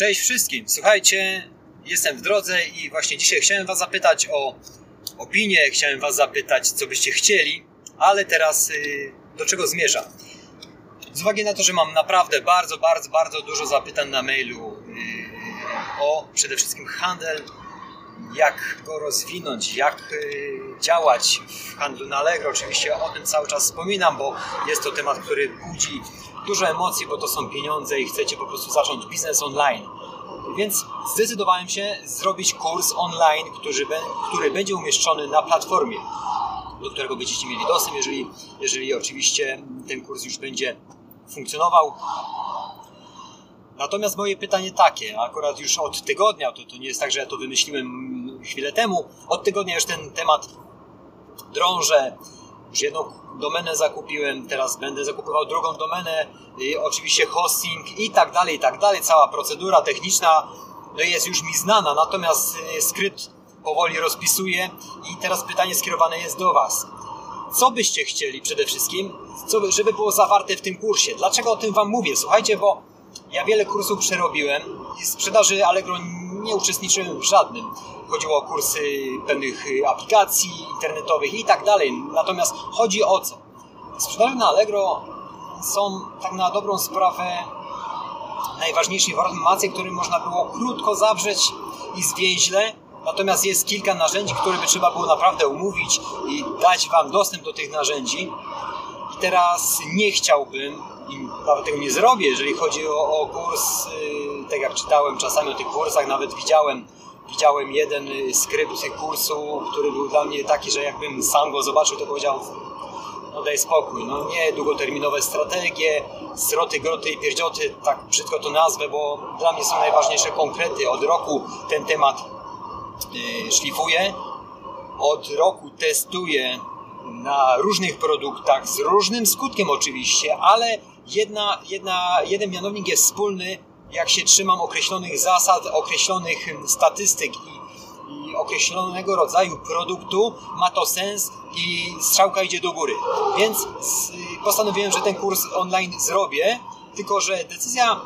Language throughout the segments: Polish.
Cześć wszystkim. Słuchajcie, jestem w drodze i właśnie dzisiaj chciałem Was zapytać o opinię, chciałem Was zapytać, co byście chcieli, ale teraz y, do czego zmierzam? Z uwagi na to, że mam naprawdę bardzo, bardzo, bardzo dużo zapytań na mailu y, o przede wszystkim handel, jak go rozwinąć, jak y, działać w handlu na Allegro. Oczywiście o tym cały czas wspominam, bo jest to temat, który budzi dużo emocji, bo to są pieniądze i chcecie po prostu zacząć biznes online. Więc zdecydowałem się zrobić kurs online, który, który będzie umieszczony na platformie, do którego będziecie mieli dostęp, jeżeli, jeżeli oczywiście ten kurs już będzie funkcjonował. Natomiast moje pytanie takie, akurat już od tygodnia, to, to nie jest tak, że ja to wymyśliłem chwilę temu, od tygodnia już ten temat drążę, już jedną domenę zakupiłem, teraz będę zakupywał drugą domenę, oczywiście hosting i tak dalej, i tak dalej. Cała procedura techniczna no jest już mi znana, natomiast y, skrypt powoli rozpisuję i teraz pytanie skierowane jest do Was. Co byście chcieli przede wszystkim, co, żeby było zawarte w tym kursie? Dlaczego o tym Wam mówię? Słuchajcie, bo ja wiele kursów przerobiłem i sprzedaży Allegro nie uczestniczyłem w żadnym. Chodziło o kursy pewnych aplikacji internetowych i tak dalej. Natomiast chodzi o co? Sprzedaży na Allegro są tak na dobrą sprawę najważniejsze informacje, które można było krótko zawrzeć i zwięźle. Natomiast jest kilka narzędzi, które by trzeba było naprawdę umówić i dać Wam dostęp do tych narzędzi. I teraz nie chciałbym, i nawet tego nie zrobię, jeżeli chodzi o, o kurs, yy, tak jak czytałem czasami o tych kursach, nawet widziałem widziałem jeden skrypt kursu, który był dla mnie taki, że jakbym sam go zobaczył, to powiedział no daj spokój, no nie długoterminowe strategie, sroty, groty i pierdzioty, tak brzydko to nazwę, bo dla mnie są najważniejsze konkrety. Od roku ten temat yy, szlifuję, od roku testuję na różnych produktach, z różnym skutkiem oczywiście, ale jedna, jedna, jeden mianownik jest wspólny, jak się trzymam określonych zasad, określonych statystyk i, i określonego rodzaju produktu, ma to sens i strzałka idzie do góry. Więc postanowiłem, że ten kurs online zrobię, tylko że decyzja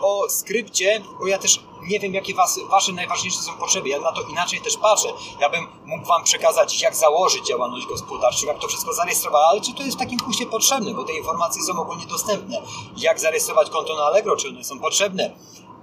o skrypcie, bo ja też nie wiem, jakie was, wasze najważniejsze są potrzeby. Ja na to inaczej też patrzę. Ja bym mógł wam przekazać, jak założyć działalność gospodarczą, jak to wszystko zarejestrować, ale czy to jest w takim kursie potrzebne, bo te informacje są ogólnie dostępne. Jak zarejestrować konto na Allegro, czy one są potrzebne,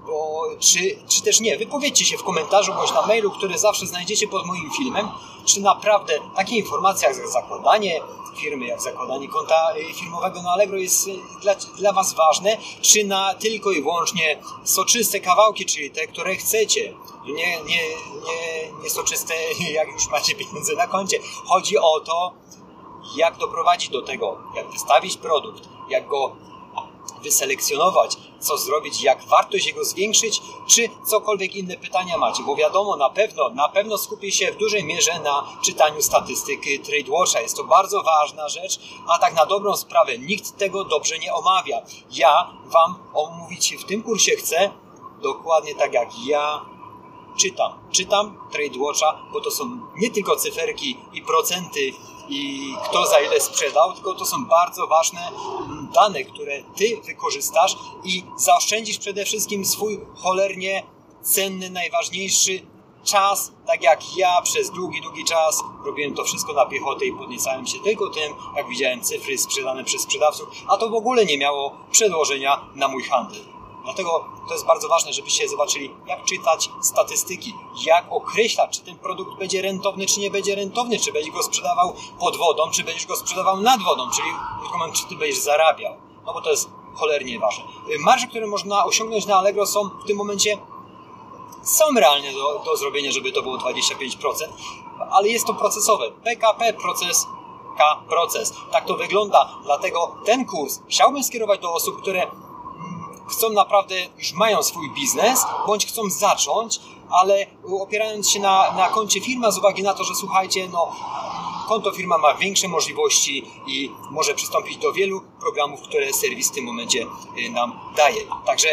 bo, czy, czy też nie. Wypowiedzcie się w komentarzu bądź na mailu, który zawsze znajdziecie pod moim filmem, czy naprawdę takie informacje jak zakładanie firmy, jak zakładanie konta y, firmowego na Allegro jest y, dla, dla Was ważne, czy na tylko i wyłącznie soczyste kawałki, czyli te, które chcecie. Nie, nie, nie, nie soczyste, jak już macie pieniądze na koncie. Chodzi o to, jak doprowadzić do tego, jak wystawić produkt, jak go wyselekcjonować, co zrobić, jak wartość jego zwiększyć, czy cokolwiek inne pytania macie, bo wiadomo, na pewno, na pewno skupię się w dużej mierze na czytaniu statystyk TradeWatcha. Jest to bardzo ważna rzecz, a tak na dobrą sprawę nikt tego dobrze nie omawia. Ja Wam omówić w tym kursie chcę dokładnie tak jak ja czytam. Czytam TradeWatcha, bo to są nie tylko cyferki i procenty i kto za ile sprzedał, tylko to są bardzo ważne dane, które Ty wykorzystasz i zaoszczędzisz przede wszystkim swój cholernie cenny, najważniejszy czas, tak jak ja przez długi, długi czas robiłem to wszystko na piechotę i podniecałem się tylko tym, jak widziałem cyfry sprzedane przez sprzedawców, a to w ogóle nie miało przedłożenia na mój handel. Dlatego to jest bardzo ważne, żebyście zobaczyli, jak czytać statystyki, jak określać, czy ten produkt będzie rentowny, czy nie będzie rentowny, czy będziesz go sprzedawał pod wodą, czy będziesz go sprzedawał nad wodą, czyli krótko czy ty będziesz zarabiał. No bo to jest cholernie ważne. Marże, które można osiągnąć na Allegro są w tym momencie są realnie do, do zrobienia, żeby to było 25%, ale jest to procesowe. PKP proces K proces. Tak to wygląda. Dlatego ten kurs chciałbym skierować do osób, które chcą naprawdę, już mają swój biznes, bądź chcą zacząć, ale opierając się na, na koncie firma z uwagi na to, że słuchajcie, no konto firma ma większe możliwości i może przystąpić do wielu programów, które serwis w tym momencie y, nam daje. Także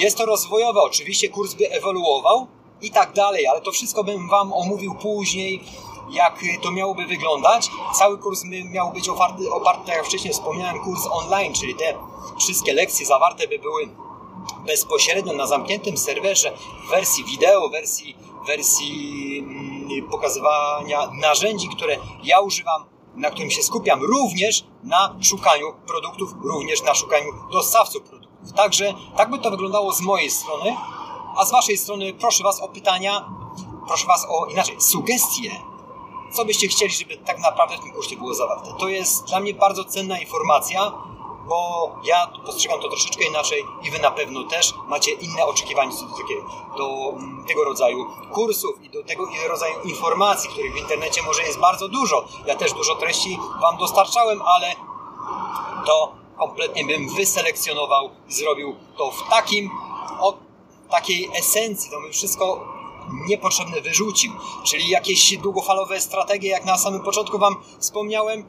jest to rozwojowe, oczywiście kurs by ewoluował i tak dalej, ale to wszystko bym Wam omówił później, jak to miałoby wyglądać. Cały kurs miał być oparty, oparty, tak jak wcześniej wspomniałem, kurs online, czyli te wszystkie lekcje zawarte by były bezpośrednio na zamkniętym serwerze w wersji wideo, wersji, wersji mm, pokazywania narzędzi, które ja używam, na którym się skupiam, również na szukaniu produktów, również na szukaniu dostawców produktów. Także tak by to wyglądało z mojej strony, a z Waszej strony proszę Was o pytania, proszę Was o inaczej, sugestie, co byście chcieli, żeby tak naprawdę w tym kursie było zawarte. To jest dla mnie bardzo cenna informacja, bo ja postrzegam to troszeczkę inaczej i Wy na pewno też macie inne oczekiwania co do, do mm, tego rodzaju kursów i do tego rodzaju informacji, których w internecie może jest bardzo dużo. Ja też dużo treści Wam dostarczałem, ale to kompletnie bym wyselekcjonował i zrobił to w takim, o takiej esencji, to bym wszystko niepotrzebne wyrzucił, czyli jakieś długofalowe strategie, jak na samym początku Wam wspomniałem,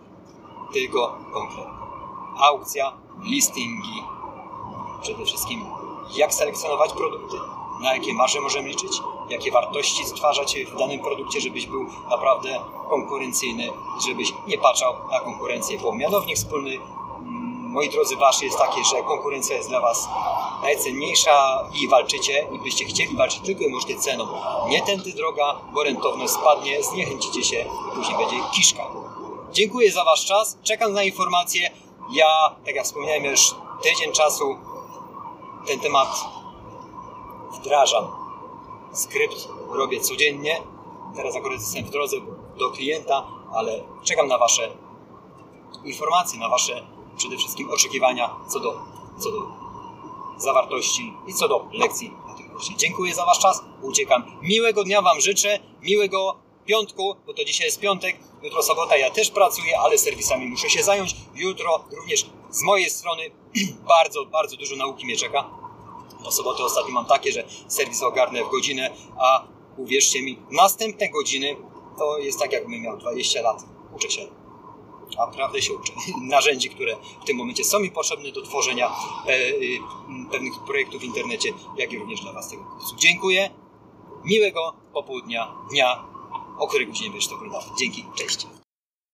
tylko konkretne. Aukcja, listingi, przede wszystkim jak selekcjonować produkty, na jakie marże możemy liczyć, jakie wartości stwarzać w danym produkcie, żebyś był naprawdę konkurencyjny, żebyś nie patrzał na konkurencję, bo mianownik wspólny moi drodzy, wasz jest takie, że konkurencja jest dla was najcenniejsza i walczycie i byście chcieli walczyć tylko i wyłącznie ceną. Nie tędy droga, bo rentowność spadnie, zniechęcicie się później będzie kiszka. Dziękuję za wasz czas, czekam na informacje. Ja, tak jak wspomniałem, już tydzień czasu ten temat wdrażam. Skrypt robię codziennie. Teraz akurat jestem w drodze do klienta, ale czekam na wasze informacje, na wasze przede wszystkim oczekiwania co do, co do zawartości i co do lekcji na tym kursie. Dziękuję za Wasz czas, uciekam. Miłego dnia Wam życzę, miłego piątku, bo to dzisiaj jest piątek, jutro sobota, ja też pracuję, ale serwisami muszę się zająć. Jutro również z mojej strony bardzo, bardzo dużo nauki mnie czeka. Do soboty ostatnio mam takie, że serwis ogarnę w godzinę, a uwierzcie mi, następne godziny to jest tak, jakbym miał 20 lat. Uczę się naprawdę się uczę. Narzędzi, które w tym momencie są mi potrzebne do tworzenia e, e, pewnych projektów w internecie, jak i również dla Was tego kursu. Dziękuję. Miłego popołudnia, dnia, o której godzinie będziesz to oglądał. Dzięki, cześć.